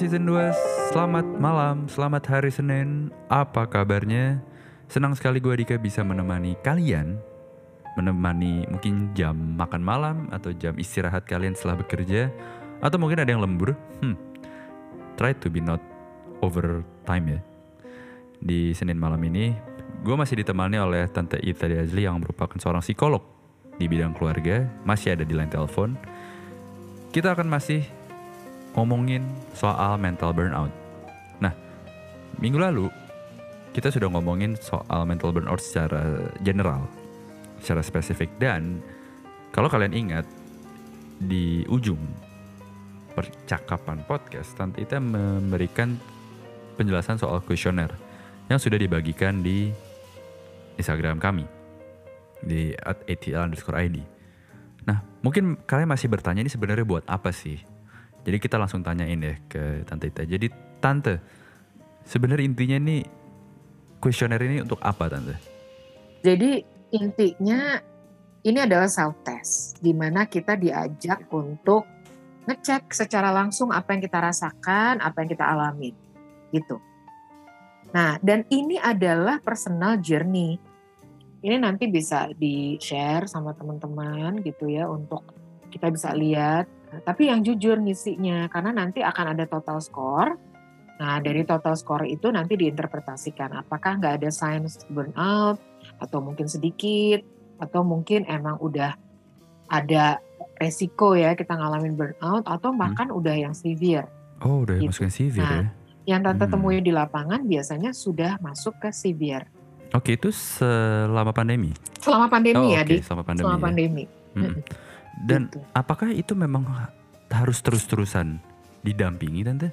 Season 2 Selamat malam, selamat hari Senin. Apa kabarnya? Senang sekali gue Dika bisa menemani kalian. Menemani mungkin jam makan malam Atau jam istirahat kalian setelah bekerja. Atau mungkin ada yang lembur. Hmm. Try to be not over time ya. Di Senin malam ini Gue masih ditemani oleh Tante Ita Diazli Yang merupakan seorang psikolog Di bidang keluarga. Masih ada di line telepon. Kita akan masih ngomongin soal mental burnout. Nah, minggu lalu kita sudah ngomongin soal mental burnout secara general, secara spesifik dan kalau kalian ingat di ujung percakapan podcast, Tante Ita memberikan penjelasan soal kuesioner yang sudah dibagikan di Instagram kami di @atl underscore id. Nah, mungkin kalian masih bertanya ini sebenarnya buat apa sih? Jadi kita langsung tanyain deh ke Tante Ita. Jadi Tante, sebenarnya intinya nih kuesioner ini untuk apa Tante? Jadi intinya ini adalah self test, di mana kita diajak untuk ngecek secara langsung apa yang kita rasakan, apa yang kita alami, gitu. Nah, dan ini adalah personal journey. Ini nanti bisa di share sama teman-teman gitu ya untuk kita bisa lihat tapi yang jujur ngisinya karena nanti akan ada total score. Nah, dari total score itu nanti diinterpretasikan apakah nggak ada signs burnout atau mungkin sedikit atau mungkin emang udah ada resiko ya kita ngalamin burnout atau hmm. bahkan hmm. udah yang severe. Oh, udah gitu. masuk yang severe nah, ya. Yang tante hmm. temui di lapangan biasanya sudah masuk ke severe. Oke, itu selama pandemi. Selama pandemi oh, ya, okay. di selama pandemi. Selama ya. pandemi. Hmm. Dan gitu. apakah itu memang harus terus-terusan didampingi tante?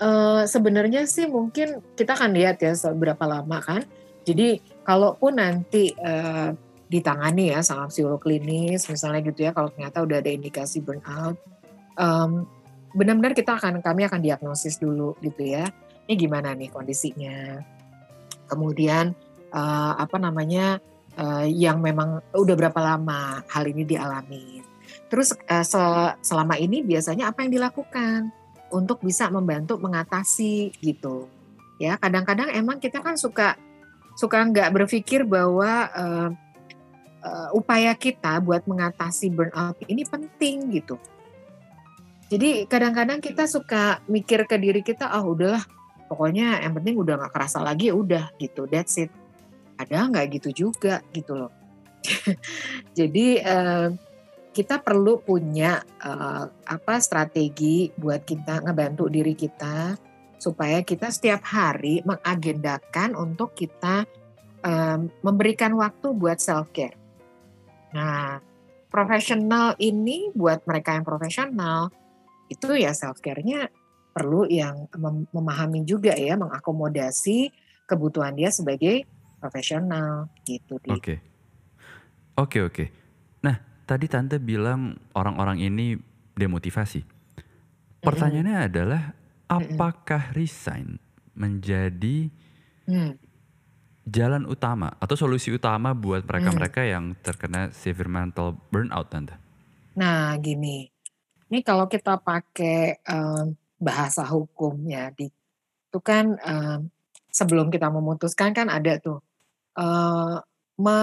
Uh, Sebenarnya sih mungkin kita akan lihat ya seberapa lama kan. Jadi kalaupun nanti uh, ditangani ya sama psikolog klinis misalnya gitu ya kalau ternyata udah ada indikasi burnout, um, benar-benar kita akan kami akan diagnosis dulu gitu ya. Ini gimana nih kondisinya? Kemudian uh, apa namanya? Uh, yang memang udah berapa lama hal ini dialami. Terus uh, selama ini biasanya apa yang dilakukan untuk bisa membantu mengatasi gitu. Ya kadang-kadang emang kita kan suka suka nggak berpikir bahwa uh, uh, upaya kita buat mengatasi burnout ini penting gitu. Jadi kadang-kadang kita suka mikir ke diri kita, ah oh, udahlah, pokoknya yang penting udah nggak kerasa lagi, udah gitu, that's it ada nggak gitu juga gitu loh. Jadi uh, kita perlu punya uh, apa strategi buat kita ngebantu diri kita supaya kita setiap hari mengagendakan untuk kita um, memberikan waktu buat self care. Nah, profesional ini buat mereka yang profesional itu ya self care-nya perlu yang mem memahami juga ya mengakomodasi kebutuhan dia sebagai profesional gitu. Oke. Okay. Oke okay, oke. Okay. Nah tadi tante bilang orang-orang ini demotivasi. Pertanyaannya mm. adalah apakah resign menjadi mm. jalan utama atau solusi utama buat mereka-mereka mm. yang terkena severe mental burnout tante? Nah gini, ini kalau kita pakai um, bahasa hukum ya, di, itu kan um, sebelum kita memutuskan kan ada tuh uh, me,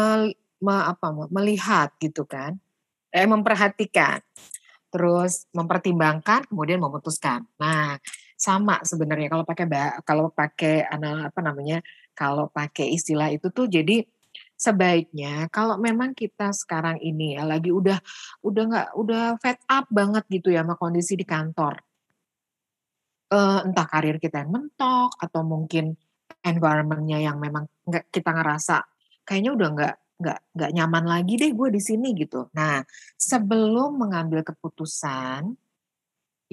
me, apa, melihat gitu kan, eh, memperhatikan, terus mempertimbangkan, kemudian memutuskan. Nah, sama sebenarnya kalau pakai kalau pakai apa namanya kalau pakai istilah itu tuh jadi sebaiknya kalau memang kita sekarang ini ya lagi udah udah nggak udah fed up banget gitu ya sama kondisi di kantor. Uh, entah karir kita yang mentok atau mungkin environment-nya yang memang nggak kita ngerasa kayaknya udah nggak nggak nggak nyaman lagi deh gue di sini gitu. Nah, sebelum mengambil keputusan,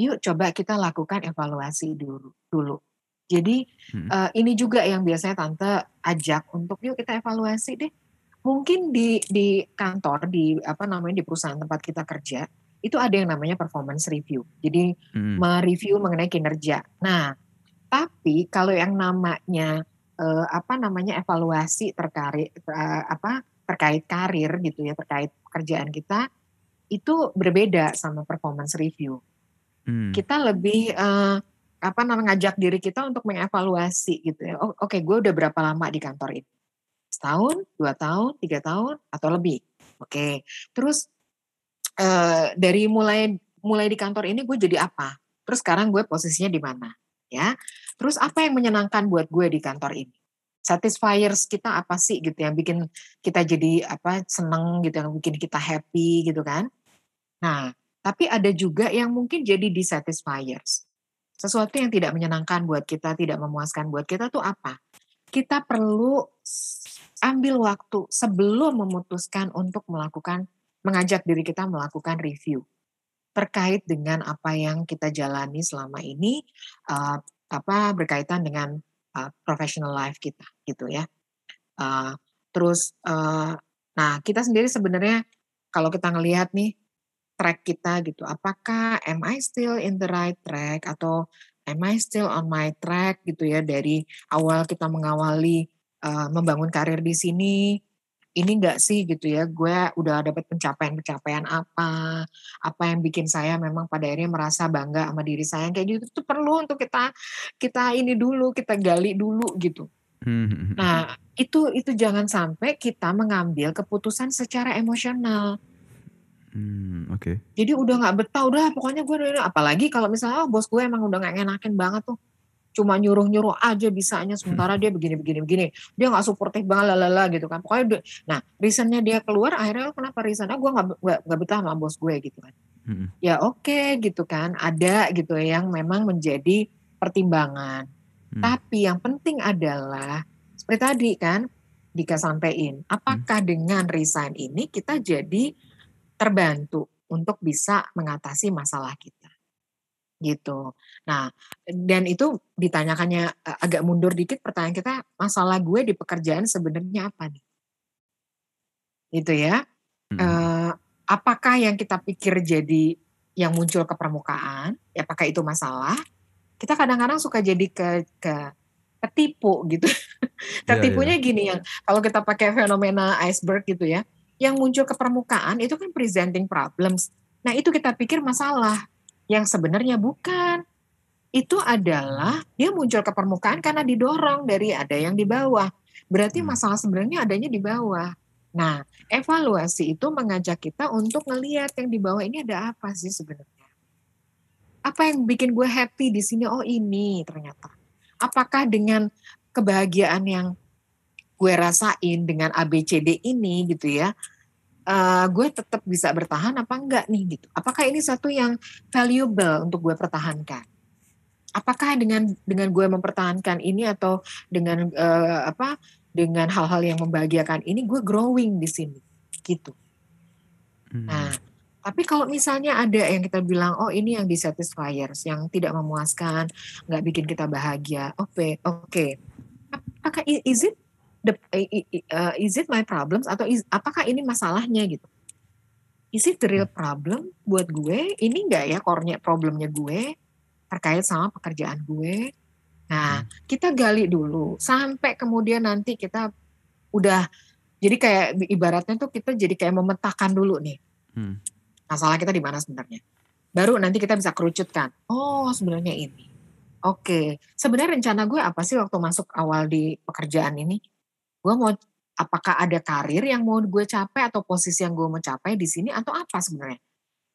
yuk coba kita lakukan evaluasi dulu. dulu. Jadi hmm. uh, ini juga yang biasanya tante ajak untuk yuk kita evaluasi deh. Mungkin di di kantor di apa namanya di perusahaan tempat kita kerja itu ada yang namanya performance review. Jadi hmm. mereview mengenai kinerja. Nah, tapi kalau yang namanya uh, apa namanya evaluasi terkait uh, apa terkait karir gitu ya, terkait pekerjaan kita itu berbeda sama performance review. Hmm. Kita lebih uh, apa namanya ngajak diri kita untuk mengevaluasi gitu ya. Oh, Oke, okay, gue udah berapa lama di kantor ini? Setahun, dua tahun, tiga tahun, atau lebih? Oke, okay. terus uh, dari mulai mulai di kantor ini gue jadi apa? Terus sekarang gue posisinya di mana? Ya, terus apa yang menyenangkan buat gue di kantor ini? Satisfiers kita apa sih gitu yang bikin kita jadi apa seneng gitu yang bikin kita happy gitu kan? Nah, tapi ada juga yang mungkin jadi dissatisfiers sesuatu yang tidak menyenangkan buat kita, tidak memuaskan buat kita tuh apa? Kita perlu ambil waktu sebelum memutuskan untuk melakukan mengajak diri kita melakukan review terkait dengan apa yang kita jalani selama ini uh, apa berkaitan dengan uh, professional life kita gitu ya. Uh, terus uh, nah kita sendiri sebenarnya kalau kita ngelihat nih track kita gitu. Apakah am I still in the right track atau am I still on my track gitu ya dari awal kita mengawali uh, membangun karir di sini ini enggak sih gitu ya gue udah dapat pencapaian-pencapaian apa apa yang bikin saya memang pada akhirnya merasa bangga sama diri saya kayak gitu itu perlu untuk kita kita ini dulu kita gali dulu gitu hmm, hmm, hmm, nah itu itu jangan sampai kita mengambil keputusan secara emosional Hmm, oke. Jadi udah nggak betah, udah pokoknya gue apalagi kalau misalnya oh, bos gue emang udah nggak ngenakin banget tuh. Cuma nyuruh-nyuruh aja bisanya sementara dia begini begini begini. Dia nggak suportif banget lalala gitu kan. Pokoknya nah reasonnya dia keluar akhirnya kenapa reasonnya gue nggak nggak betah sama bos gue gitu kan. Hmm. Ya oke okay, gitu kan. Ada gitu yang memang menjadi pertimbangan. Hmm. Tapi yang penting adalah seperti tadi kan Dika sampaikan, apakah hmm. dengan resign ini kita jadi terbantu untuk bisa mengatasi masalah kita. Gitu. Nah, dan itu ditanyakannya e, agak mundur dikit pertanyaan kita, masalah gue di pekerjaan sebenarnya apa nih? Gitu ya. Hmm. Uh, apakah yang kita pikir jadi yang muncul ke permukaan, ya apakah itu masalah? Kita kadang-kadang suka jadi ke ke ketipu gitu. Tertipunya yeah, yeah. gini yang kalau kita pakai fenomena iceberg gitu ya yang muncul ke permukaan itu kan presenting problems. Nah itu kita pikir masalah yang sebenarnya bukan. Itu adalah dia muncul ke permukaan karena didorong dari ada yang di bawah. Berarti hmm. masalah sebenarnya adanya di bawah. Nah, evaluasi itu mengajak kita untuk melihat yang di bawah ini ada apa sih sebenarnya. Apa yang bikin gue happy di sini? Oh ini ternyata. Apakah dengan kebahagiaan yang gue rasain dengan ABCD ini gitu ya, uh, gue tetap bisa bertahan apa enggak nih gitu. Apakah ini satu yang valuable untuk gue pertahankan? Apakah dengan dengan gue mempertahankan ini atau dengan uh, apa dengan hal-hal yang membahagiakan ini gue growing di sini gitu. Hmm. Nah, tapi kalau misalnya ada yang kita bilang, oh ini yang dissatisfiers, yang tidak memuaskan, nggak bikin kita bahagia, oke, okay, oke. Okay. Apakah is it the, uh, is it my problems atau is, apakah ini masalahnya gitu? Is it the real problem buat gue? Ini enggak ya core problemnya gue terkait sama pekerjaan gue? Nah, hmm. kita gali dulu sampai kemudian nanti kita udah jadi kayak ibaratnya tuh kita jadi kayak memetakan dulu nih. Hmm. Masalah kita di mana sebenarnya. Baru nanti kita bisa kerucutkan. Oh, sebenarnya ini. Oke, sebenarnya rencana gue apa sih waktu masuk awal di pekerjaan ini? Gue mau apakah ada karir yang mau gue capai atau posisi yang gue mau capai di sini atau apa sebenarnya?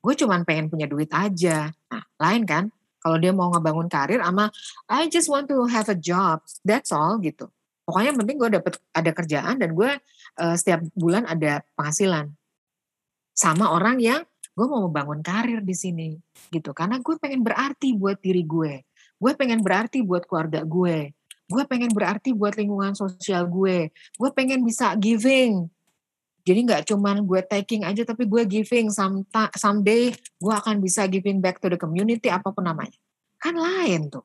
Gue cuman pengen punya duit aja. Nah lain kan kalau dia mau ngebangun karir ama I just want to have a job that's all gitu. Pokoknya yang penting gue dapet ada kerjaan dan gue uh, setiap bulan ada penghasilan. Sama orang yang gue mau membangun karir di sini gitu. Karena gue pengen berarti buat diri gue gue pengen berarti buat keluarga gue gue pengen berarti buat lingkungan sosial gue. Gue pengen bisa giving. Jadi nggak cuman gue taking aja tapi gue giving. Someday gue akan bisa giving back to the community apa pun namanya. Kan lain tuh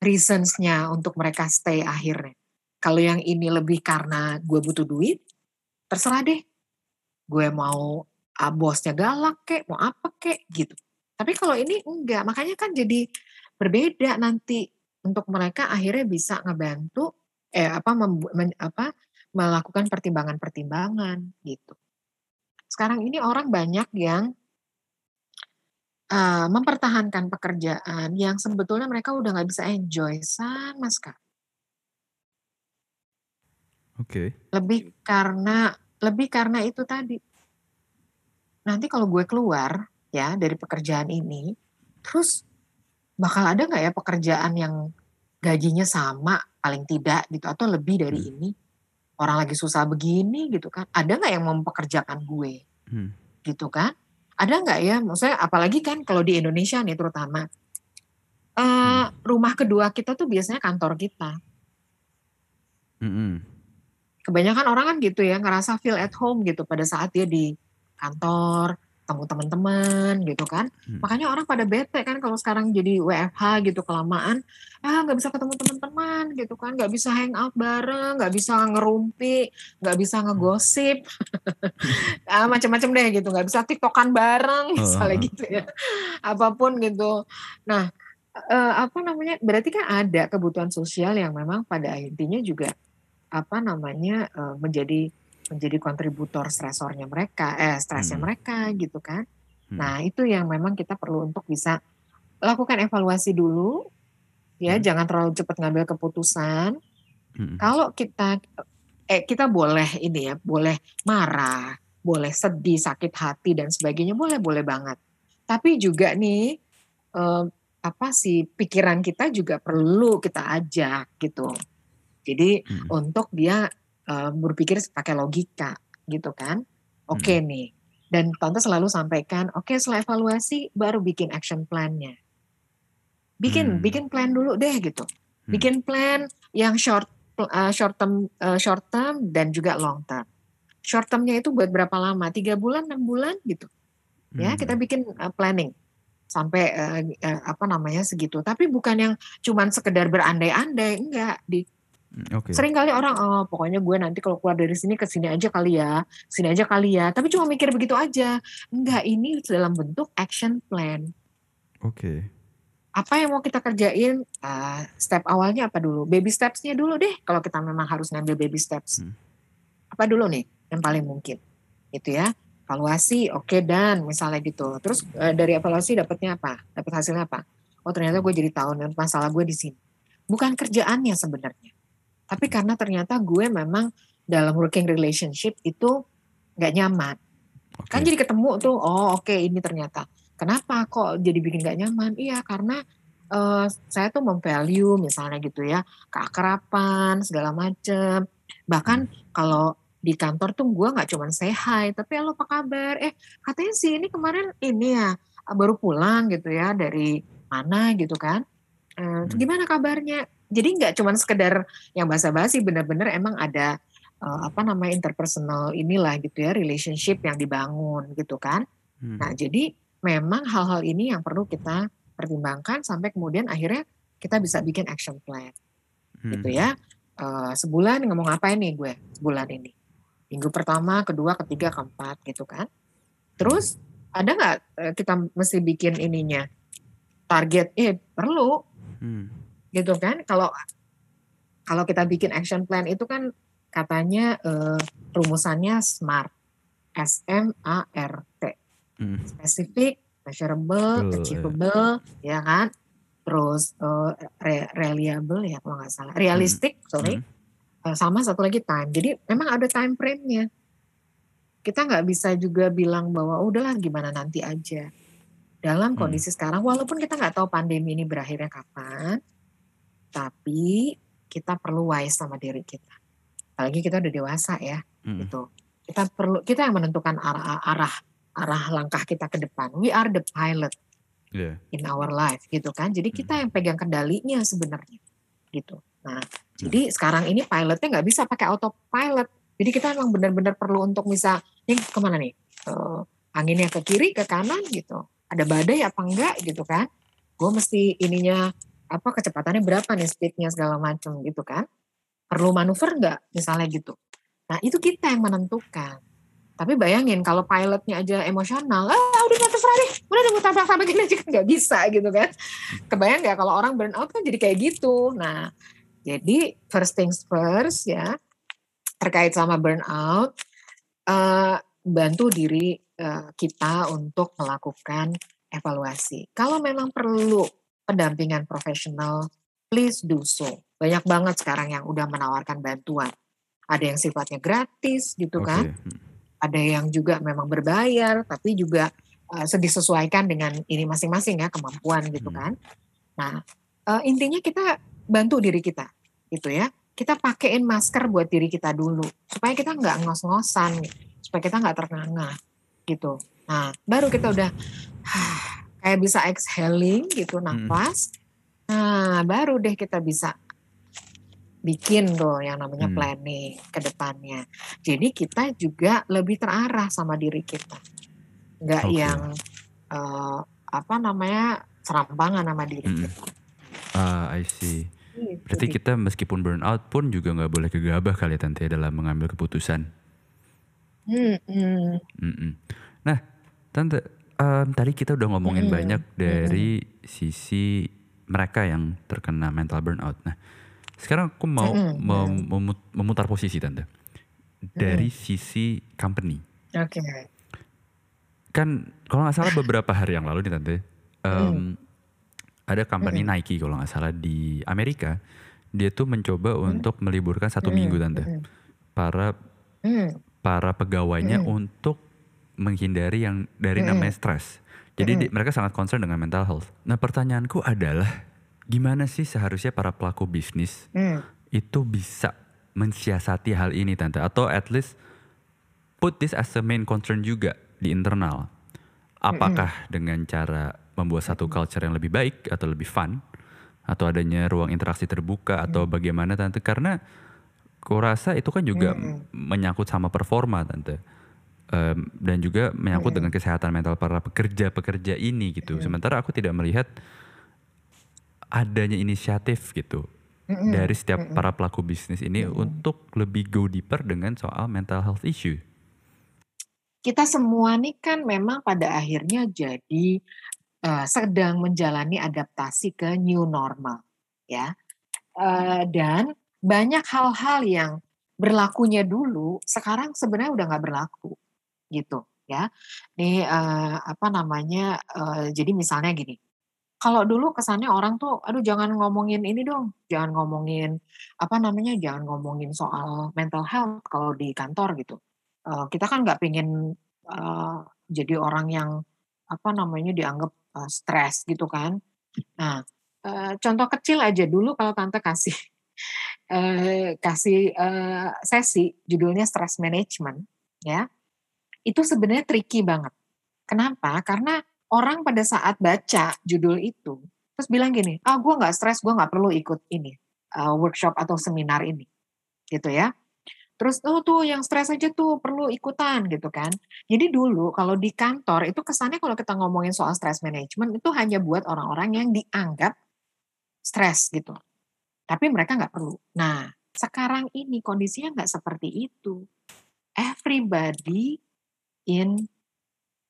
reasonsnya untuk mereka stay akhirnya. Kalau yang ini lebih karena gue butuh duit terserah deh. Gue mau ah, bosnya galak kek mau apa kek gitu. Tapi kalau ini enggak. Makanya kan jadi berbeda nanti untuk mereka akhirnya bisa ngebantu eh apa mem, men, apa melakukan pertimbangan-pertimbangan gitu. Sekarang ini orang banyak yang uh, mempertahankan pekerjaan yang sebetulnya mereka udah nggak bisa enjoy sama sekali. Oke. Okay. Lebih karena lebih karena itu tadi. Nanti kalau gue keluar ya dari pekerjaan ini, terus bakal ada nggak ya pekerjaan yang gajinya sama paling tidak gitu atau lebih dari hmm. ini? Orang lagi susah begini gitu kan, ada nggak yang mempekerjakan gue? Hmm. Gitu kan? Ada nggak ya? Maksudnya apalagi kan kalau di Indonesia nih terutama uh, rumah kedua kita tuh biasanya kantor kita. Hmm kebanyakan orang kan gitu ya ngerasa feel at home gitu pada saat dia di kantor temu teman-teman gitu kan. Hmm. makanya orang pada bete kan kalau sekarang jadi WFH gitu kelamaan. Ah nggak bisa ketemu teman-teman gitu kan. Nggak bisa hang out bareng nggak bisa ngerumpi nggak bisa ngegosip. Ah, macam-macam deh gitu. Nggak bisa tiktokan bareng misalnya gitu ya. Apa pun gitu. Nah eh, apa namanya berarti kan ada kebutuhan sosial yang memang pada intinya juga apa namanya uh, menjadi menjadi kontributor stresornya mereka, eh stresnya hmm. mereka gitu kan. Hmm. Nah itu yang memang kita perlu untuk bisa lakukan evaluasi dulu, ya hmm. jangan terlalu cepat ngambil keputusan. Hmm. Kalau kita eh kita boleh ini ya, boleh marah, boleh sedih, sakit hati dan sebagainya, boleh boleh banget. Tapi juga nih eh, apa sih pikiran kita juga perlu kita ajak gitu jadi hmm. untuk dia uh, berpikir pakai logika gitu kan. Oke okay hmm. nih. Dan tante selalu sampaikan, oke okay, setelah evaluasi baru bikin action plan-nya. Bikin hmm. bikin plan dulu deh gitu. Hmm. Bikin plan yang short uh, short term uh, short term dan juga long term. Short termnya itu buat berapa lama? Tiga bulan, enam bulan gitu. Ya hmm. kita bikin uh, planning sampai uh, uh, apa namanya segitu. Tapi bukan yang cuman sekedar berandai-andai, enggak di okay. Sering kali orang, oh pokoknya gue nanti kalau keluar dari sini ke sini aja kali ya, sini aja kali ya. Tapi cuma mikir begitu aja. Enggak, ini dalam bentuk action plan. Oke. Okay. Apa yang mau kita kerjain? Uh, step awalnya apa dulu? Baby stepsnya dulu deh. Kalau kita memang harus ngambil baby steps. Hmm. Apa dulu nih yang paling mungkin? Itu ya. Evaluasi, oke okay, dan misalnya gitu. Terus uh, dari evaluasi dapatnya apa? Dapat hasilnya apa? Oh ternyata gue jadi tahu masalah gue di sini. Bukan kerjaannya sebenarnya tapi karena ternyata gue memang dalam working relationship itu nggak nyaman. Okay. Kan jadi ketemu tuh, oh oke okay, ini ternyata. Kenapa kok jadi bikin nggak nyaman? Iya karena uh, saya tuh memvalue misalnya gitu ya keakrapan segala macem. Bahkan hmm. kalau di kantor tuh gue nggak cuma say hi, tapi lo apa kabar? Eh katanya sih ini kemarin ini ya baru pulang gitu ya dari mana gitu kan? Uh, hmm. Gimana kabarnya? jadi nggak cuma sekedar yang basa-basi benar-benar emang ada uh, apa namanya interpersonal inilah gitu ya relationship yang dibangun gitu kan hmm. nah jadi memang hal-hal ini yang perlu kita pertimbangkan sampai kemudian akhirnya kita bisa bikin action plan hmm. gitu ya uh, sebulan ngomong apa ini gue sebulan ini minggu pertama kedua ketiga keempat gitu kan terus ada nggak uh, kita mesti bikin ininya target eh perlu hmm. Gitu kan? Kalau kalau kita bikin action plan itu kan katanya uh, rumusannya SMART. S M A R T. Hmm. specific measurable Betul, achievable ya. ya kan? Terus uh, re reliable ya kalau nggak salah. Realistic hmm. sorry. Hmm. Uh, sama satu lagi time. Jadi memang ada time frame-nya. Kita nggak bisa juga bilang bahwa oh, udahlah gimana nanti aja dalam hmm. kondisi hmm. sekarang walaupun kita nggak tahu pandemi ini berakhirnya kapan tapi kita perlu wise sama diri kita. Apalagi kita udah dewasa ya, hmm. gitu. Kita perlu kita yang menentukan arah arah arah langkah kita ke depan. We are the pilot yeah. in our life, gitu kan. Jadi kita yang pegang kendalinya sebenarnya, gitu. Nah, hmm. jadi sekarang ini pilotnya nggak bisa pakai autopilot. Jadi kita memang benar-benar perlu untuk bisa, ini ke mana nih? Uh, anginnya ke kiri, ke kanan gitu. Ada badai apa enggak gitu kan? Gue mesti ininya apa kecepatannya berapa nih speednya segala macam gitu kan. Perlu manuver nggak misalnya gitu. Nah itu kita yang menentukan. Tapi bayangin kalau pilotnya aja emosional ah udah terserah deh udah udah tabrak gini aja nggak bisa gitu kan. Kebayang nggak kalau orang burn out kan jadi kayak gitu. Nah jadi first things first ya terkait sama burnout uh, bantu diri uh, kita untuk melakukan evaluasi. Kalau memang perlu pendampingan profesional, please do so. Banyak banget sekarang yang udah menawarkan bantuan. Ada yang sifatnya gratis gitu Oke. kan. hmm. Ada yang juga memang berbayar, tapi juga uh, disesuaikan dengan ini masing-masing ya kemampuan gitu Hmm. kan. Nah uh, intinya kita bantu diri kita gitu ya. Kita pakein masker buat diri kita dulu supaya kita nggak ngos-ngosan, supaya kita nggak ternganga gitu. Nah baru kita udah kayak bisa exhaling gitu Mm-mm. nafas. Nah baru deh kita bisa bikin tuh yang namanya Hmm. planning ke depannya. Jadi kita juga lebih terarah sama diri kita. Nggak Oke. yang eh, apa namanya serampangan sama diri Mm-mm. kita. Ah, I see. Gitu, Berarti kita meskipun burnout pun juga nggak boleh gegabah kali ya tante dalam mengambil keputusan. Hmm, hmm. Nah, tante, em, tadi kita udah ngomongin banyak dari sisi mereka yang terkena mental burnout. Nah, sekarang aku mau mem- memut- memutar posisi tante. Dari sisi company. Oke. Kan kalau nggak salah beberapa hari yang lalu nih tante, em, ada company. Nike kalau nggak salah di Amerika, dia tuh mencoba untuk meliburkan satu minggu tante. Mm-mm. para Hmm, para pegawainya Mm-mm. untuk menghindari yang dari Mm-mm. namanya stres. Jadi di- mereka sangat concern dengan mental health. Nah pertanyaanku adalah gimana sih seharusnya para pelaku bisnis hmm, itu bisa mensiasati hal ini tante atau at least put this as a main concern juga di internal. Apakah dengan cara membuat satu culture yang lebih baik atau lebih fun atau adanya ruang interaksi terbuka atau bagaimana tante karena kurasa itu kan juga Mm-mm. menyangkut sama performa tante Em, dan juga menyangkut dengan kesehatan mental para pekerja-pekerja ini gitu. Sementara aku tidak melihat adanya inisiatif gitu Mm-mm. dari setiap para pelaku bisnis ini untuk lebih go deeper dengan soal mental health issue. kita semua nih kan memang pada akhirnya jadi eh, sedang menjalani adaptasi ke new normal ya Eh, dan banyak hal-hal yang berlakunya dulu sekarang sebenarnya udah nggak berlaku gitu ya nih eh, apa namanya eh, jadi misalnya gini kalau dulu kesannya orang tuh aduh jangan ngomongin ini dong jangan ngomongin apa namanya jangan ngomongin soal mental health kalau di kantor gitu Eh, kita kan nggak pengen eh, jadi orang yang apa namanya dianggap eh, stres gitu kan. Nah, eh, contoh kecil aja dulu kalau tante kasih eh, kasih eh, sesi judulnya stress management ya, itu sebenarnya tricky banget. Kenapa? Karena orang pada saat baca judul itu terus bilang gini, ah gue nggak stres, gue nggak perlu ikut ini eh, workshop atau seminar ini, gitu ya. Terus oh tuh yang stres aja tuh perlu ikutan gitu kan. Jadi dulu kalau di kantor itu kesannya kalau kita ngomongin soal stress management itu hanya buat orang-orang yang dianggap stres gitu. Tapi mereka nggak perlu. Nah sekarang ini kondisinya nggak seperti itu. Everybody in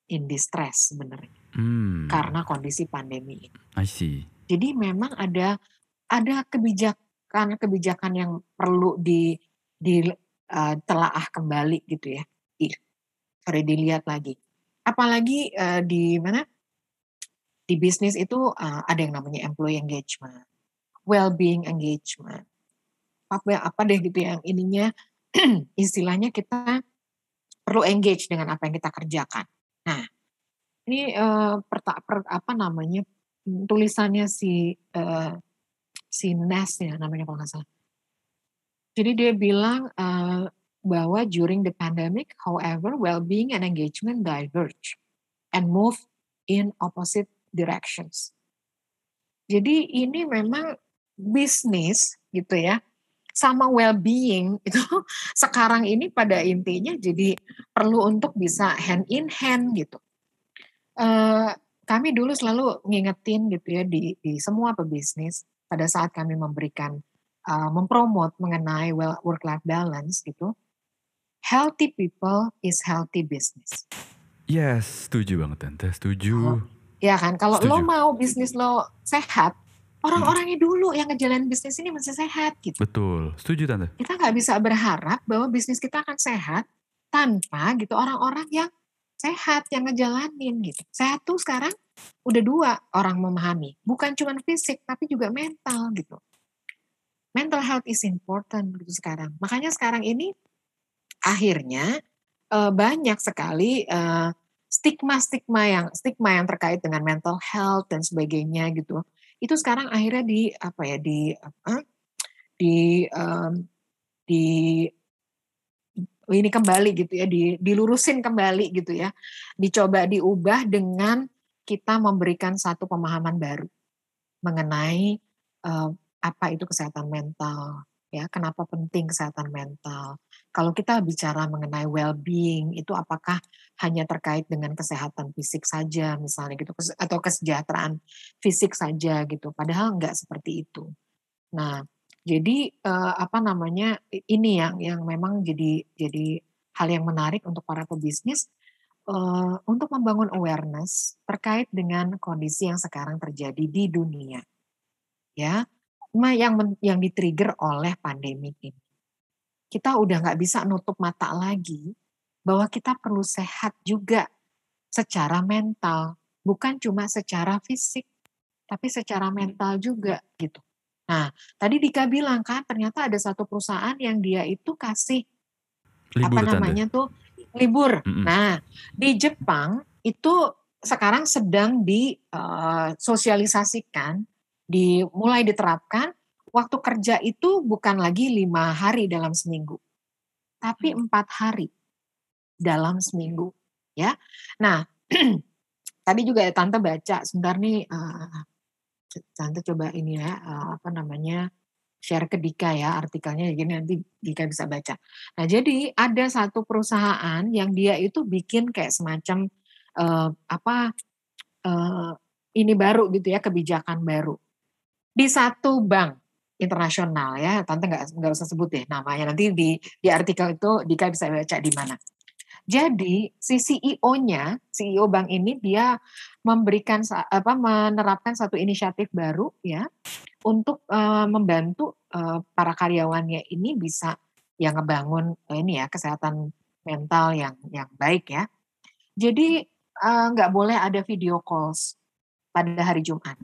in distress sebenarnya Hmm, karena kondisi pandemi ini. I see. Jadi memang ada ada kebijakan-kebijakan yang perlu di di eh, telaah kembali gitu ya. Di, sorry dilihat lagi. Apalagi eh, di mana di bisnis itu eh, ada yang namanya employee engagement, well-being engagement. Apa apa deh gitu yang ininya istilahnya kita perlu engage dengan apa yang kita kerjakan. Nah, ini eh, perta- per- apa namanya tulisannya si eh, si Ness ya namanya kalau nggak salah. Jadi dia bilang eh, bahwa during the pandemic, however, well-being and engagement diverge and move in opposite directions. Jadi ini memang bisnis gitu ya, sama well-being itu sekarang ini pada intinya jadi perlu untuk bisa hand in hand gitu. Eh, kami dulu selalu ngingetin gitu ya di, di semua pebisnis pada saat kami memberikan uh, mempromot mengenai well, work-life balance gitu. Healthy people is healthy business. Yes, setuju banget tante, setuju. Ya kan, kalau lo mau bisnis lo sehat, orang-orangnya dulu yang ngejalanin bisnis ini masih sehat gitu. Betul, setuju tante. Kita nggak bisa berharap bahwa bisnis kita akan sehat tanpa gitu orang-orang yang sehat yang ngejalanin gitu. Sehat tuh sekarang udah dua orang memahami, bukan cuma fisik tapi juga mental gitu. Mental health is important gitu sekarang. Makanya sekarang ini akhirnya uh, banyak sekali uh, stigma-stigma yang stigma yang terkait dengan mental health dan sebagainya gitu. Itu sekarang akhirnya di apa ya di apa di um, di ini kembali gitu ya, di, dilurusin kembali gitu ya, dicoba diubah dengan kita memberikan satu pemahaman baru mengenai uh, apa itu kesehatan mental, ya kenapa penting kesehatan mental. Kalau kita bicara mengenai well-being itu apakah hanya terkait dengan kesehatan fisik saja misalnya gitu atau kesejahteraan fisik saja gitu, padahal enggak seperti itu. Nah, jadi uh, apa namanya ini yang yang memang jadi jadi hal yang menarik untuk para pebisnis uh, untuk membangun awareness terkait dengan kondisi yang sekarang terjadi di dunia, ya, yang yang di-trigger oleh pandemi ini. Kita udah nggak bisa nutup mata lagi bahwa kita perlu sehat juga secara mental, bukan cuma secara fisik, tapi secara mental juga gitu. Nah, tadi Dika bilang kan ternyata ada satu perusahaan yang dia itu kasih libur, apa namanya tante. tuh libur. Mm -mm. Nah, di Jepang itu sekarang sedang disosialisasikan, uh, di mulai diterapkan waktu kerja itu bukan lagi lima hari dalam seminggu, tapi mm. empat hari dalam seminggu, ya. Nah, tadi juga tante baca sebentar nih uh, Tante coba ini ya, uh, apa namanya, share ke Dika ya artikelnya, jadi nanti Dika bisa baca. Nah jadi ada satu perusahaan yang dia itu bikin kayak semacam, uh, apa, uh, ini baru gitu ya, kebijakan baru. Di satu bank internasional ya, Tante nggak nggak usah sebut deh namanya, nanti di di artikel itu Dika bisa baca di mana. Jadi si CEO-nya, CEO bank ini dia memberikan apa menerapkan satu inisiatif baru ya untuk uh, membantu uh, para karyawannya ini bisa yang ngebangun uh, ini ya kesehatan mental yang yang baik ya. Jadi nggak uh, boleh ada video calls pada hari Jumat.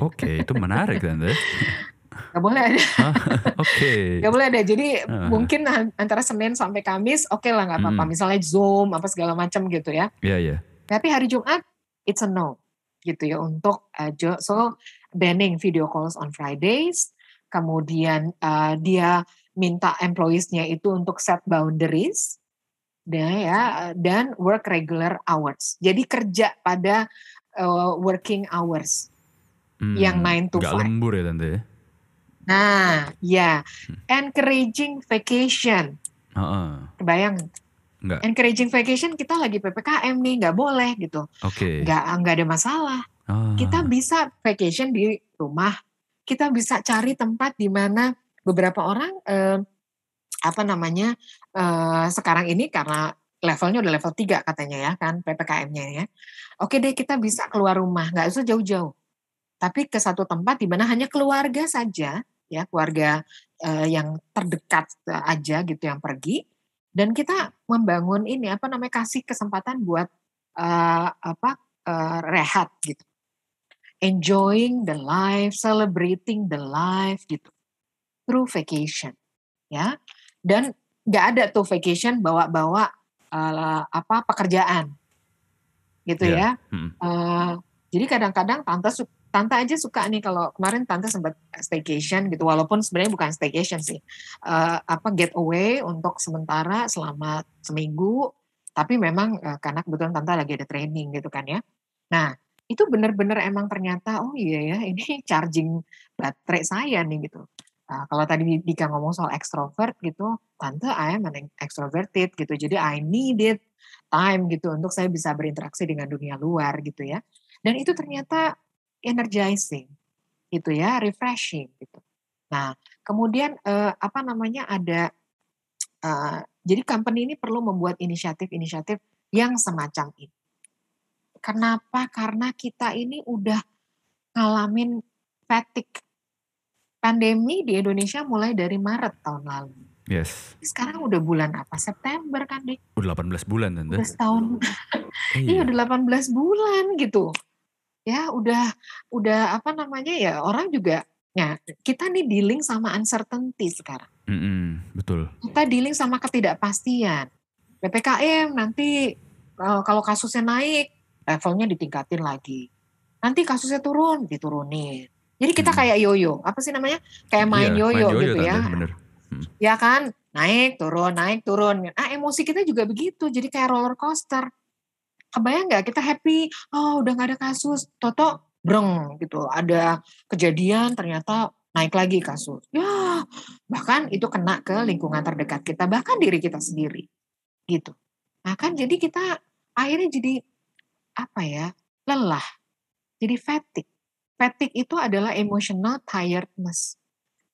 Oke, itu menarik kan Gak boleh ada. Oke. Okay. Gak boleh ada. Jadi uh. mungkin antara Senin sampai Kamis oke okay lah nggak apa-apa. Hmm. Misalnya Zoom apa segala macam gitu ya. Iya yeah, iya. Yeah. Tapi hari Jumat it's a no gitu ya untuk uh, so banning video calls on Fridays. Kemudian uh, dia minta employees-nya itu untuk set boundaries dan ya dan work regular hours. Jadi kerja pada uh, working hours hmm, yang 9 to 5. Gak lembur ya tante ya? Nah, ya, encouraging vacation. Uh-uh. Kebayang? Enggak. Encouraging vacation kita lagi ppkm nih, nggak boleh gitu. Oke. Okay. Nggak nggak ada masalah. Uh. Kita bisa vacation di rumah. Kita bisa cari tempat di mana beberapa orang eh, apa namanya eh, sekarang ini karena levelnya udah level 3 katanya ya kan ppkm-nya ya. Oke deh kita bisa keluar rumah, nggak usah jauh-jauh. Tapi ke satu tempat di mana hanya keluarga saja ya keluarga uh, yang terdekat aja gitu yang pergi dan kita membangun ini apa namanya kasih kesempatan buat uh, apa uh, rehat gitu enjoying the life celebrating the life gitu through vacation ya dan nggak ada tuh vacation bawa-bawa uh, apa pekerjaan gitu yeah. ya hmm. uh, jadi kadang-kadang tante tante aja suka nih kalau kemarin tante sempat staycation gitu walaupun sebenarnya bukan staycation sih uh, apa getaway untuk sementara selama seminggu tapi memang uh, karena kebetulan tante lagi ada training gitu kan ya nah itu benar-benar emang ternyata oh iya ya ini charging baterai saya nih gitu Nah, kalau tadi Dika ngomong soal extrovert gitu, tante I am an extroverted gitu. Jadi I needed time gitu untuk saya bisa berinteraksi dengan dunia luar gitu ya. Dan itu ternyata energizing gitu ya, refreshing gitu. Nah, kemudian uh, apa namanya ada uh, jadi company ini perlu membuat inisiatif-inisiatif yang semacam ini. Kenapa? Karena kita ini udah ngalamin fatigue pandemi di Indonesia mulai dari Maret tahun lalu. Yes. Sekarang udah bulan apa? September kan, Dik? Udah 18 bulan, Tante. Udah setahun. iya, udah 18 bulan gitu ya udah udah apa namanya ya orang juga ya kita nih dealing sama uncertainty sekarang. Mm-mm, betul. Kita dealing sama ketidakpastian. PPKM nanti uh, kalau kasusnya naik levelnya ditingkatin lagi. Nanti kasusnya turun diturunin. Jadi kita Mm. kayak yoyo, apa sih namanya? Kayak main Iya, yoyo, gitu tante, ya. bener. Ya kan? Naik, turun, naik, turun. Ah, emosi kita juga begitu. Jadi kayak roller coaster. Kebayang nggak kita happy, oh udah nggak ada kasus. Toto breng gitu. Ada kejadian ternyata naik lagi kasus. Ya, bahkan itu kena ke lingkungan terdekat kita, bahkan diri kita sendiri. Gitu. Nah kan jadi kita akhirnya jadi apa ya? Lelah. Jadi fatigue. Fatigue itu adalah emotional tiredness.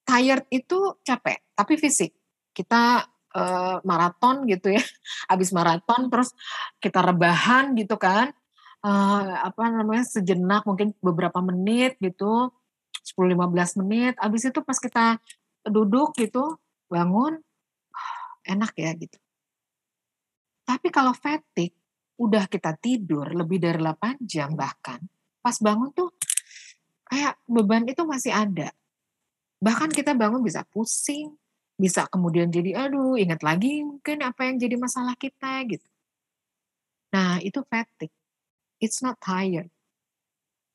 Tired itu capek, tapi fisik. Kita eh, maraton gitu ya, habis maraton terus kita rebahan gitu kan, eh, apa namanya sejenak mungkin beberapa menit gitu, 10-15 menit, habis itu pas kita duduk gitu, bangun, enak ya gitu. Tapi kalau fatigue, udah kita tidur lebih dari 8 jam bahkan, pas bangun tuh kayak beban itu masih ada. Bahkan kita bangun bisa pusing, bisa kemudian jadi aduh ingat lagi mungkin apa yang jadi masalah kita gitu. Nah itu fatigue. It's not tired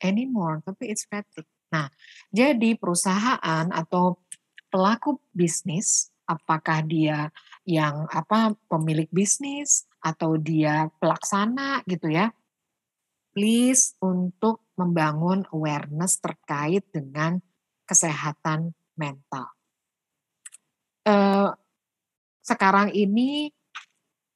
anymore, tapi it's fatigue. Nah jadi perusahaan atau pelaku bisnis, apakah dia yang apa pemilik bisnis atau dia pelaksana gitu ya, please untuk membangun awareness terkait dengan kesehatan mental. Eh, sekarang ini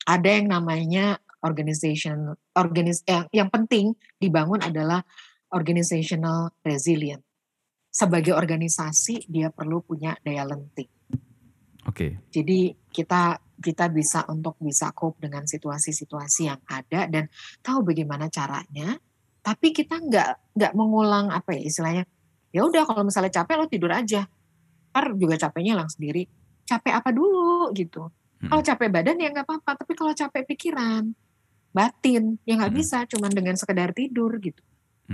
ada yang namanya organization organis yang, yang penting dibangun adalah organizational resilient. Sebagai organisasi dia perlu punya daya lenting. Oke. Jadi kita kita bisa untuk bisa cope dengan situasi-situasi yang ada dan tahu bagaimana caranya. Tapi kita nggak nggak mengulang apa ya istilahnya. Ya udah kalau misalnya capek lo tidur aja. Ntar juga capeknya hilang sendiri. Capek apa dulu gitu. Kalau capek badan ya nggak apa-apa. Tapi kalau capek pikiran, batin ya nggak Mm. bisa. Cuman dengan sekedar tidur gitu.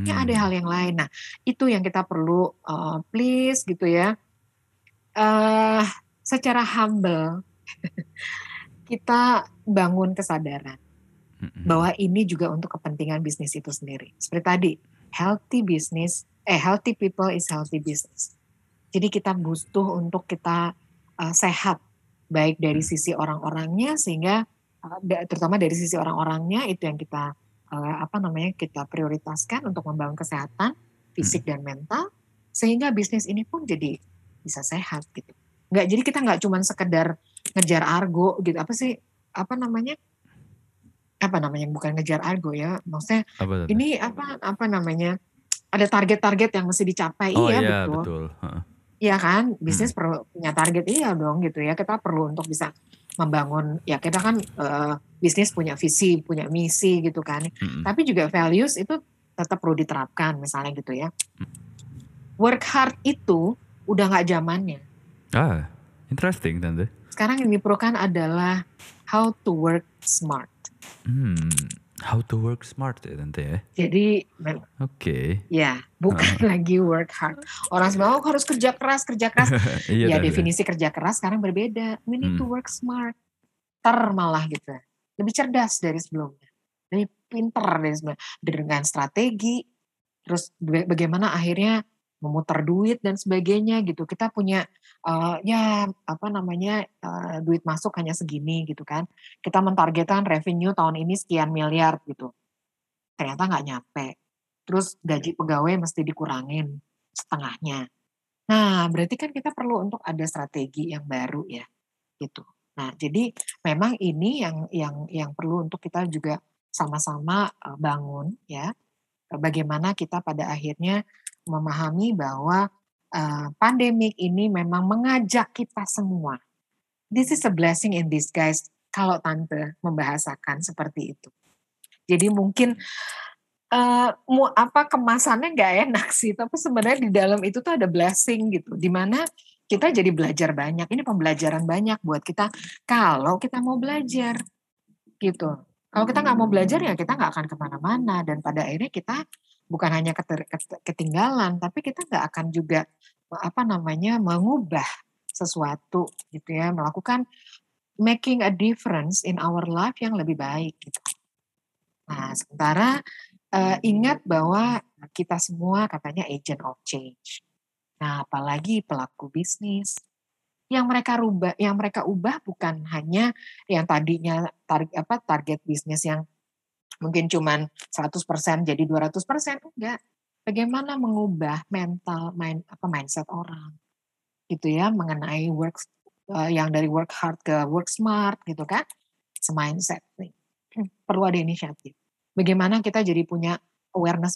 Ya ada Hmm. hal yang lain. Nah itu yang kita perlu uh, please gitu ya. eh secara humble kita bangun kesadaran Mm-mm. bahwa ini juga untuk kepentingan bisnis itu sendiri. Seperti tadi, healthy business, eh healthy people is healthy business. Jadi kita butuh untuk kita uh, sehat, baik dari Hmm. sisi orang-orangnya sehingga uh, terutama dari sisi orang-orangnya itu yang kita uh, apa namanya kita prioritaskan untuk membangun kesehatan fisik dan mental sehingga bisnis ini pun jadi bisa sehat gitu. Nggak jadi kita nggak cuman sekedar ngejar argo gitu. Apa sih apa namanya? Apa namanya? Bukan ngejar argo ya maksudnya Apa ini apa apa namanya? Ada target-target yang mesti dicapai Oh iya iya betul. betul. Iya kan? Bisnis perlu punya target iya dong gitu ya. Kita perlu untuk bisa membangun ya kita kan eh, bisnis punya visi punya misi gitu kan. Mm-mm. tapi juga values itu tetap perlu diterapkan misalnya gitu ya. Work hard itu udah nggak zamannya. Ah, interesting tante. sekarang yang diperlukan adalah how to work smart. Hmm, how to work smart ya tante ya. jadi Oke. ya bukan lagi work hard. Orang semua oh, harus kerja keras kerja keras. Iya ya definisi kerja keras sekarang berbeda. We need to Hmm. work smart. Ter malah gitu. Lebih cerdas dari sebelumnya. Lebih pinter dari sebelumnya. Dengan strategi terus ba- bagaimana akhirnya memutar duit dan sebagainya gitu. Kita punya eh, ya apa namanya eh, duit masuk hanya segini gitu kan. Kita mentargetkan revenue tahun ini sekian miliar gitu. Ternyata nggak nyampe. Terus gaji pegawai mesti dikurangin setengahnya. Nah berarti kan kita perlu untuk ada strategi yang baru ya gitu. Nah jadi memang ini yang yang yang perlu untuk kita juga sama-sama eh, bangun ya. Bagaimana kita pada akhirnya memahami bahwa uh, pandemik ini memang mengajak kita semua. This is a blessing in disguise kalau tante membahasakan seperti itu. Jadi mungkin uh, apa kemasannya nggak enak sih, tapi sebenarnya di dalam itu tuh ada blessing gitu, di mana kita jadi belajar banyak. Ini pembelajaran banyak buat kita kalau kita mau belajar gitu. Kalau kita nggak mau belajar ya kita nggak akan ke mana-mana dan pada akhirnya kita bukan hanya ketinggalan, tapi kita nggak akan juga apa namanya mengubah sesuatu gitu ya, melakukan making a difference in our life yang lebih baik gitu. Nah, sementara uh, ingat bahwa kita semua katanya agent of change. Nah, apalagi pelaku bisnis yang mereka rubah, yang mereka ubah bukan hanya yang tadinya target apa target bisnis yang mungkin cuman 100% jadi 200% enggak. Bagaimana mengubah mental main apa mindset orang gitu ya mengenai work uh, yang dari work hard ke work smart gitu kan. Mindset nih. Perlu ada inisiatif. Bagaimana kita jadi punya awareness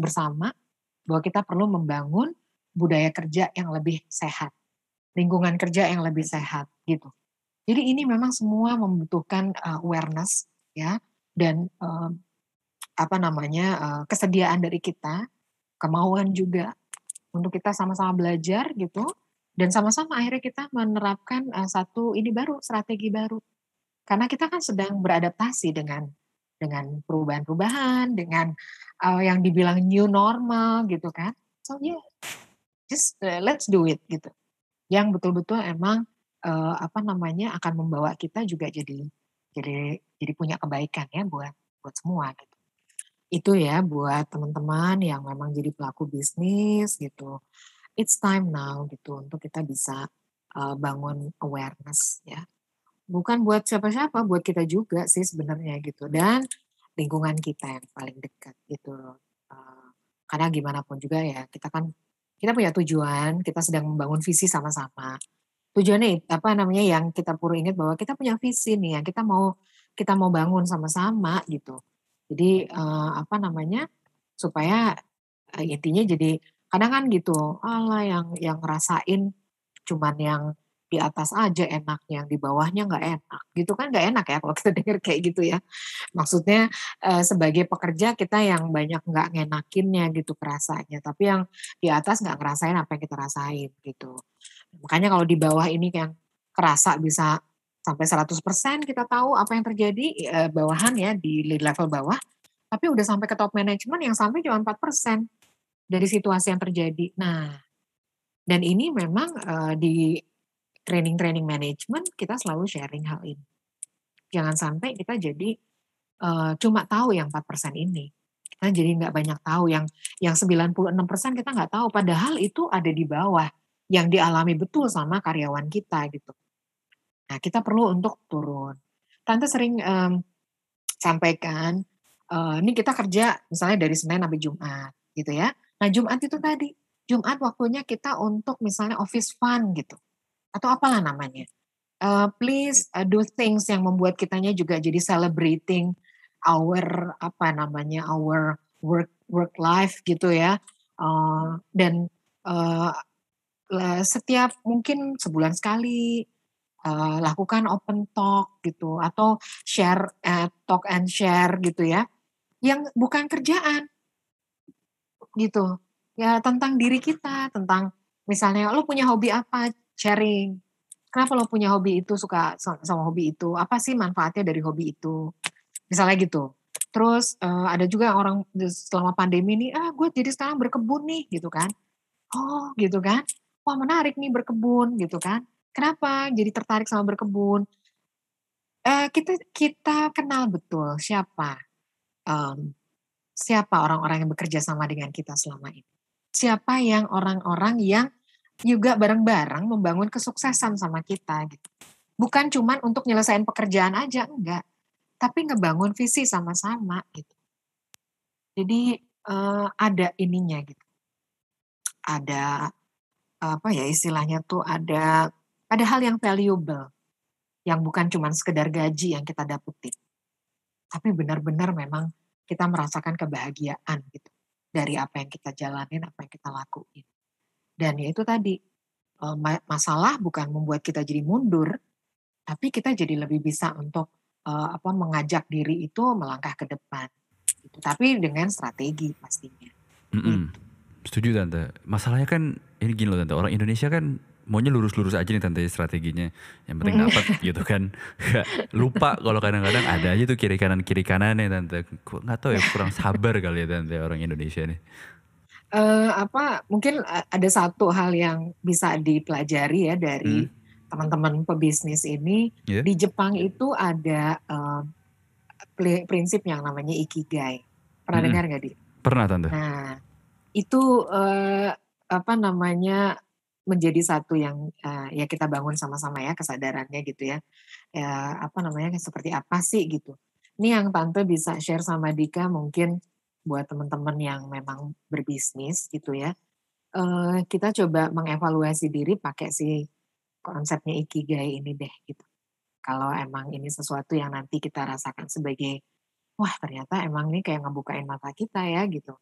bersama bahwa kita perlu membangun budaya kerja yang lebih sehat, lingkungan kerja yang lebih sehat gitu. Jadi ini memang semua membutuhkan uh, awareness ya dan uh, apa namanya uh, kesediaan dari kita, kemauan juga untuk kita sama-sama belajar gitu dan sama-sama akhirnya kita menerapkan uh, satu ini baru strategi baru karena kita kan sedang beradaptasi dengan dengan perubahan-perubahan dengan uh, yang dibilang new normal gitu kan so yeah just uh, let's do it gitu. Yang betul-betul emang uh, apa namanya akan membawa kita juga jadi jadi jadi punya kebaikan ya buat buat semua gitu. Itu ya buat teman-teman yang memang jadi pelaku bisnis gitu. It's time now gitu untuk kita bisa uh, bangun awareness ya. Bukan buat siapa-siapa, buat kita juga sih sebenarnya gitu. Dan lingkungan kita yang paling dekat gitu. Uh, karena gimana pun juga ya kita kan kita punya tujuan, kita sedang membangun visi sama-sama. Tujuannya apa namanya yang kita perlu ingat bahwa kita punya visi nih yang kita mau kita mau bangun sama-sama gitu. Jadi uh, apa namanya supaya uh, intinya jadi kadang kan gitu, Allah yang yang ngerasain cuman yang di atas aja enak, yang di bawahnya nggak enak. Gitu kan nggak enak ya kalau kita dengar kayak gitu ya. Maksudnya eh, sebagai pekerja kita yang banyak nggak ngenakinnya gitu kerasanya, tapi yang di atas nggak ngerasain apa yang kita rasain gitu. Makanya kalau di bawah ini yang kerasa bisa sampai 100% kita tahu apa yang terjadi eh, bawahan ya di level bawah, tapi udah sampai ke top management yang sampai cuma 4% dari situasi yang terjadi. Nah, dan ini memang uh, di training-training manajemen kita selalu sharing hal ini. Jangan sampai kita jadi uh, cuma tahu yang 4% ini. Kita jadi nggak banyak tahu yang yang 96% kita nggak tahu padahal itu ada di bawah yang dialami betul sama karyawan kita gitu. Nah, kita perlu untuk turun. Tante sering um, sampaikan uh, ini kita kerja misalnya dari Senin sampai Jumat gitu ya. Nah, Jumat itu tadi Jumat waktunya kita untuk misalnya office fund gitu atau apalah namanya. Uh, please uh, do things yang membuat kitanya juga jadi celebrating our apa namanya our work work life gitu ya. Uh, dan setiap mungkin sebulan sekali uh, lakukan open talk gitu atau share uh, talk and share gitu ya. Yang bukan kerjaan gitu. Ya tentang diri kita, tentang misalnya lo punya hobi apa sharing. Kenapa lo punya hobi itu, suka sama hobi itu? Apa sih manfaatnya dari hobi itu? Misalnya gitu. Terus uh, ada juga orang selama pandemi ini, ah gue jadi sekarang berkebun nih gitu kan. Oh gitu kan. Wah menarik nih berkebun gitu kan. Kenapa jadi tertarik sama berkebun? Uh, kita kita kenal betul siapa um, siapa orang-orang yang bekerja sama dengan kita selama ini. Siapa yang orang-orang yang juga bareng-bareng membangun kesuksesan sama kita gitu. Bukan cuma untuk nyelesain pekerjaan aja, enggak. Tapi ngebangun visi sama-sama gitu. Jadi uh, ada ininya gitu. Ada apa ya istilahnya tuh ada ada hal yang valuable yang bukan cuma sekedar gaji yang kita dapetin. Tapi benar-benar memang kita merasakan kebahagiaan gitu dari apa yang kita jalanin, apa yang kita lakuin. Dan ya itu tadi, masalah bukan membuat kita jadi mundur, tapi kita jadi lebih bisa untuk apa mengajak diri itu melangkah ke depan. Gitu. Tapi dengan strategi pastinya. Mm -mm. Setuju tante. Masalahnya kan ini gini loh tante. Orang Indonesia kan maunya lurus-lurus aja nih tante strateginya. Yang penting dapat gitu kan. Gak lupa kalau kadang-kadang ada aja tuh kiri kanan kiri kanan nih tante. Nggak tahu ya kurang sabar kali ya tante orang Indonesia nih. Uh, apa mungkin ada satu hal yang bisa dipelajari ya dari hmm. teman-teman pebisnis ini yeah. di Jepang itu ada uh, prinsip yang namanya ikigai. Pernah hmm. dengar nggak di? Pernah tante. Nah itu uh, apa namanya menjadi satu yang uh, ya kita bangun sama-sama ya kesadarannya gitu ya. Ya apa namanya seperti apa sih gitu. Ini yang tante bisa share sama Dika mungkin buat teman-teman yang memang berbisnis gitu ya. Uh, kita coba mengevaluasi diri pakai si konsepnya ikigai ini deh gitu. Kalau emang ini sesuatu yang nanti kita rasakan sebagai wah ternyata emang ini kayak ngebukain mata kita ya gitu.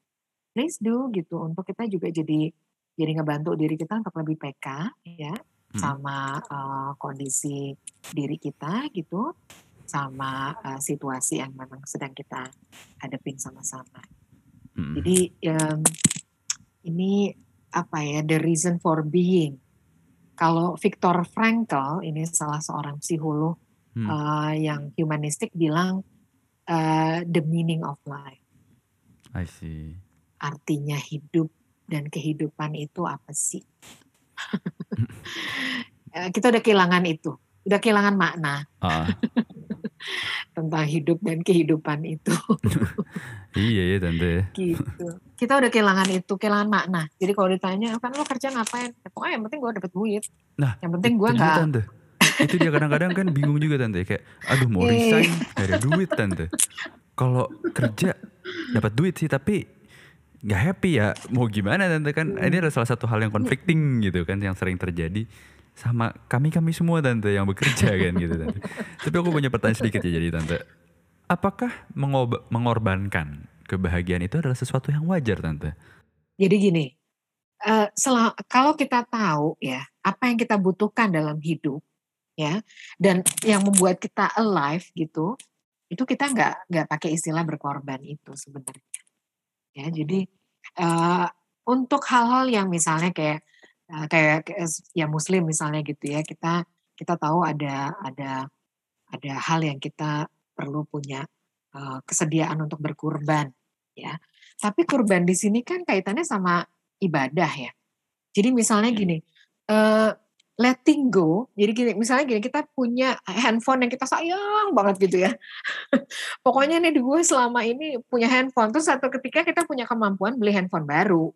Please do gitu untuk kita juga jadi jadi ngebantu diri kita untuk lebih PK ya hmm. sama uh, kondisi diri kita gitu sama uh, situasi yang memang sedang kita hadapin sama-sama. Hmm. Jadi um, ini apa ya the reason for being. Kalau Viktor Frankl ini salah seorang psikolog hmm. uh, yang humanistik bilang uh, the meaning of life. I see. Artinya hidup dan kehidupan itu apa sih? Eh, kita udah kehilangan itu, udah kehilangan makna uh. tentang hidup dan kehidupan itu. iya ya tante. Gitu. Kita udah kehilangan itu, kehilangan makna. Jadi kalau ditanya, kan lo kerja ngapain? Ya, pokoknya yang penting gue dapet duit. Nah, yang penting gue nggak. Tante. itu dia kadang-kadang kan bingung juga tante kayak aduh mau iya. resign gak ada duit tante kalau kerja dapat duit sih tapi nggak happy ya mau gimana tante kan? Ini adalah salah satu hal yang conflicting gitu kan yang sering terjadi sama kami kami semua tante yang bekerja kan gitu tante. Tapi aku punya pertanyaan sedikit ya jadi tante. Apakah mengorbankan kebahagiaan itu adalah sesuatu yang wajar tante? Jadi gini uh, kalau kita tahu ya apa yang kita butuhkan dalam hidup ya dan yang membuat kita alive gitu itu kita nggak nggak pakai istilah berkorban itu sebenarnya. Ya jadi uh, untuk hal-hal yang misalnya kayak uh, kayak ya muslim misalnya gitu ya kita kita tahu ada ada ada hal yang kita perlu punya uh, kesediaan untuk berkurban ya. Tapi kurban di sini kan kaitannya sama ibadah ya. Jadi misalnya gini uh, letting go. Jadi gini, misalnya gini, kita punya handphone yang kita sayang banget gitu ya. Pokoknya nih gue selama ini punya handphone, terus satu ketika kita punya kemampuan beli handphone baru.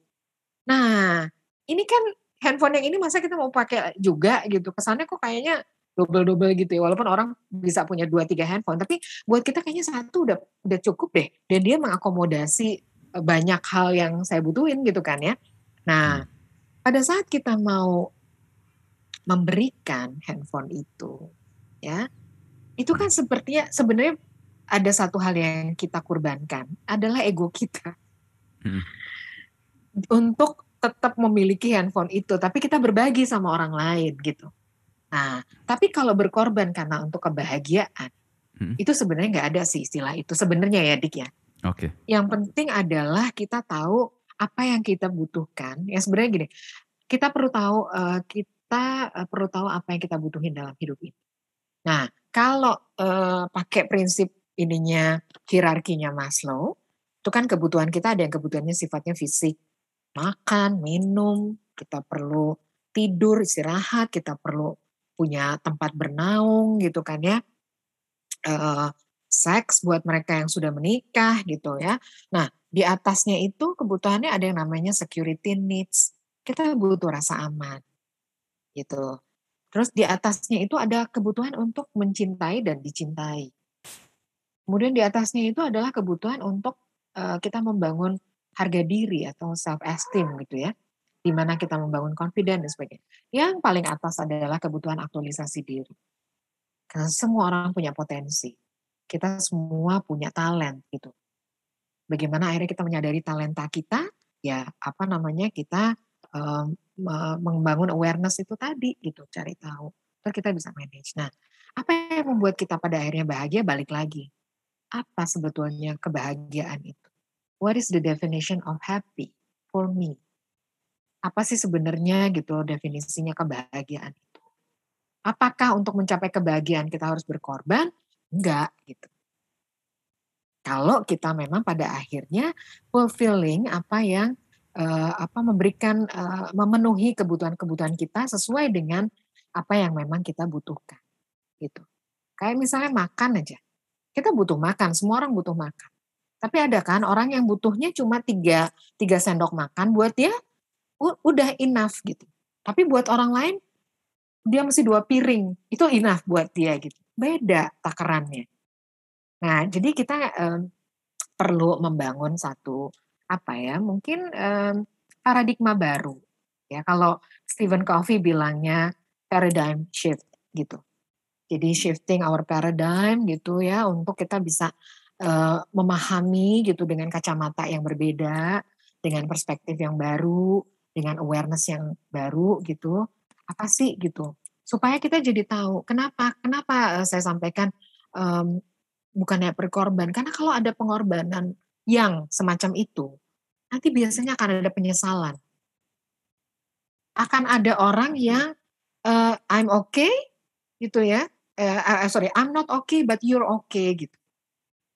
Nah, ini kan handphone yang ini masa kita mau pakai juga gitu. Kesannya kok kayaknya double-double gitu ya. Walaupun orang bisa punya dua tiga handphone, tapi buat kita kayaknya satu udah udah cukup deh. Dan dia mengakomodasi e, banyak hal yang saya butuhin gitu kan ya. Nah, pada saat kita mau memberikan handphone itu ya itu kan sepertinya sebenarnya ada satu hal yang kita kurbankan adalah ego kita hmm. untuk tetap memiliki handphone itu tapi kita berbagi sama orang lain gitu nah tapi kalau berkorban karena untuk kebahagiaan hmm. itu sebenarnya nggak ada sih istilah itu sebenarnya ya dik ya oke okay. yang penting adalah kita tahu apa yang kita butuhkan ya sebenarnya gini kita perlu tahu uh, kita kita perlu tahu apa yang kita butuhin dalam hidup ini. Nah, kalau uh, pakai prinsip ininya hierarkinya Maslow, itu kan kebutuhan kita ada yang kebutuhannya sifatnya fisik, makan, minum, kita perlu tidur, istirahat, kita perlu punya tempat bernaung gitu kan ya. Seks buat mereka yang sudah menikah gitu ya. Nah, di atasnya itu kebutuhannya ada yang namanya security needs. Kita butuh rasa aman gitu. Terus di atasnya itu ada kebutuhan untuk mencintai dan dicintai. Kemudian di atasnya itu adalah kebutuhan untuk uh, kita membangun harga diri atau self esteem gitu ya. Di mana kita membangun confidence dan sebagainya. Yang paling atas adalah kebutuhan aktualisasi diri. Karena semua orang punya potensi. Kita semua punya talent gitu. Bagaimana akhirnya kita menyadari talenta kita? Ya apa namanya kita um, membangun awareness itu tadi gitu, cari tahu. Terus kita bisa manage. Nah, apa yang membuat kita pada akhirnya bahagia balik lagi. Apa sebetulnya kebahagiaan itu? What is the definition of happy for me? apa sih sebenarnya gitu definisinya kebahagiaan itu. Apakah untuk mencapai kebahagiaan kita harus berkorban? Enggak gitu. Kalau kita memang pada akhirnya fulfilling apa yang uh, apa memberikan uh, memenuhi kebutuhan-kebutuhan kita sesuai dengan apa yang memang kita butuhkan gitu. Kayak misalnya makan aja. Kita butuh makan, semua orang butuh makan. Tapi ada kan orang yang butuhnya cuma tiga, tiga sendok makan buat dia udah enough gitu. Tapi buat orang lain dia mesti dua piring, itu enough buat dia gitu. Beda takarannya. Nah, jadi kita um, perlu membangun satu apa ya, mungkin um, paradigma baru. Ya, kalau Stephen Covey bilangnya paradigm shift gitu. Jadi shifting our paradigm gitu ya untuk kita bisa uh, memahami gitu dengan kacamata yang berbeda, dengan perspektif yang baru, dengan awareness yang baru gitu. Apa sih gitu? Supaya kita jadi tahu kenapa kenapa saya sampaikan um, bukannya berkorban karena kalau ada pengorbanan yang semacam itu nanti biasanya akan ada penyesalan. Akan ada orang yang uh, I'm okay gitu ya uh, sorry I'm not okay but you're okay gitu.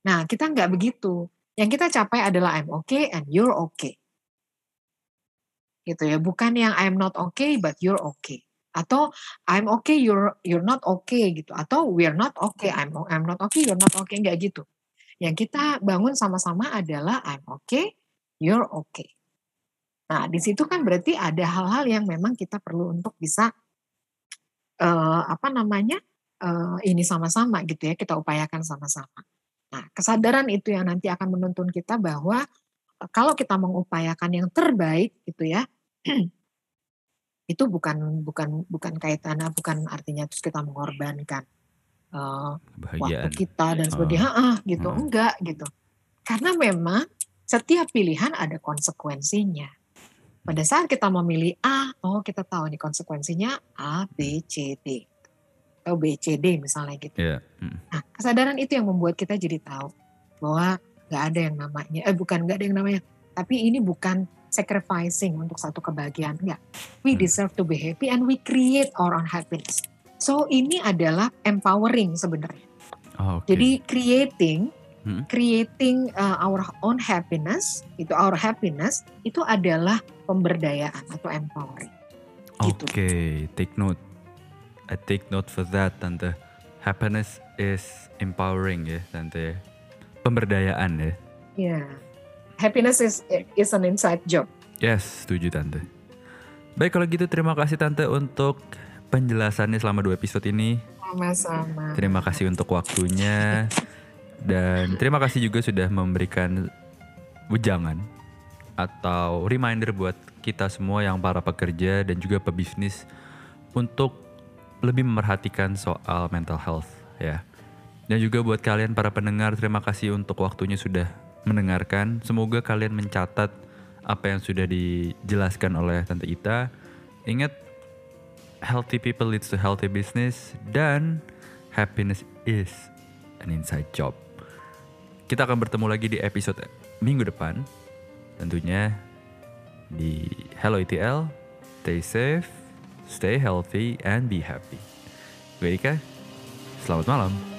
Nah kita nggak begitu. Yang kita capai adalah I'm okay and you're okay. Gitu ya, bukan yang I'm not okay but you're okay. Atau I'm okay you're you're not okay gitu. Atau we're not okay I'm I'm not okay you're not okay nggak gitu. Yang kita bangun sama-sama adalah I'm okay you're okay. Nah, di situ kan berarti ada hal-hal yang memang kita perlu untuk bisa uh, apa namanya? uh, ini sama-sama gitu ya, kita upayakan sama-sama. Nah, kesadaran itu yang nanti akan menuntun kita bahwa uh, kalau kita mengupayakan yang terbaik gitu ya, itu bukan bukan bukan kaitannya bukan artinya terus kita mengorbankan uh, waktu kita dan sebagainya, oh. ah, gitu, hmm. enggak gitu. Karena memang setiap pilihan ada konsekuensinya. Pada saat kita memilih A, oh kita tahu nih konsekuensinya A, B, C, D atau BCD misalnya gitu. Yeah. Mm. Nah kesadaran itu yang membuat kita jadi tahu bahwa nggak ada yang namanya, eh bukan nggak ada yang namanya, tapi ini bukan sacrificing untuk satu kebahagiaan enggak. We mm. deserve to be happy and we create our own happiness. So ini adalah empowering sebenarnya. Oh, okay. Jadi creating hmm. creating uh, our own happiness itu our happiness itu adalah pemberdayaan atau empowering. Gitu. Oke, okay, gitu. take note. I take note for that tante. Happiness is empowering ya tante. Pemberdayaan ya. Yeah. Happiness is is an inside job. Yes, setuju tante. Baik kalau gitu terima kasih tante untuk penjelasannya selama dua episode ini. Sama-sama. Terima kasih untuk waktunya dan terima kasih juga sudah memberikan wejangan atau reminder buat kita semua yang para pekerja dan juga pebisnis untuk lebih memerhatikan soal mental health ya. Dan juga buat kalian para pendengar terima kasih untuk waktunya sudah mendengarkan. Semoga kalian mencatat apa yang sudah dijelaskan oleh Tante Ita. Ingat healthy people leads to healthy business dan happiness is an inside job. Kita akan bertemu lagi di episode minggu depan. Tentunya di Hello ETL. Stay safe stay healthy, and be happy. Gue Ika, selamat malam.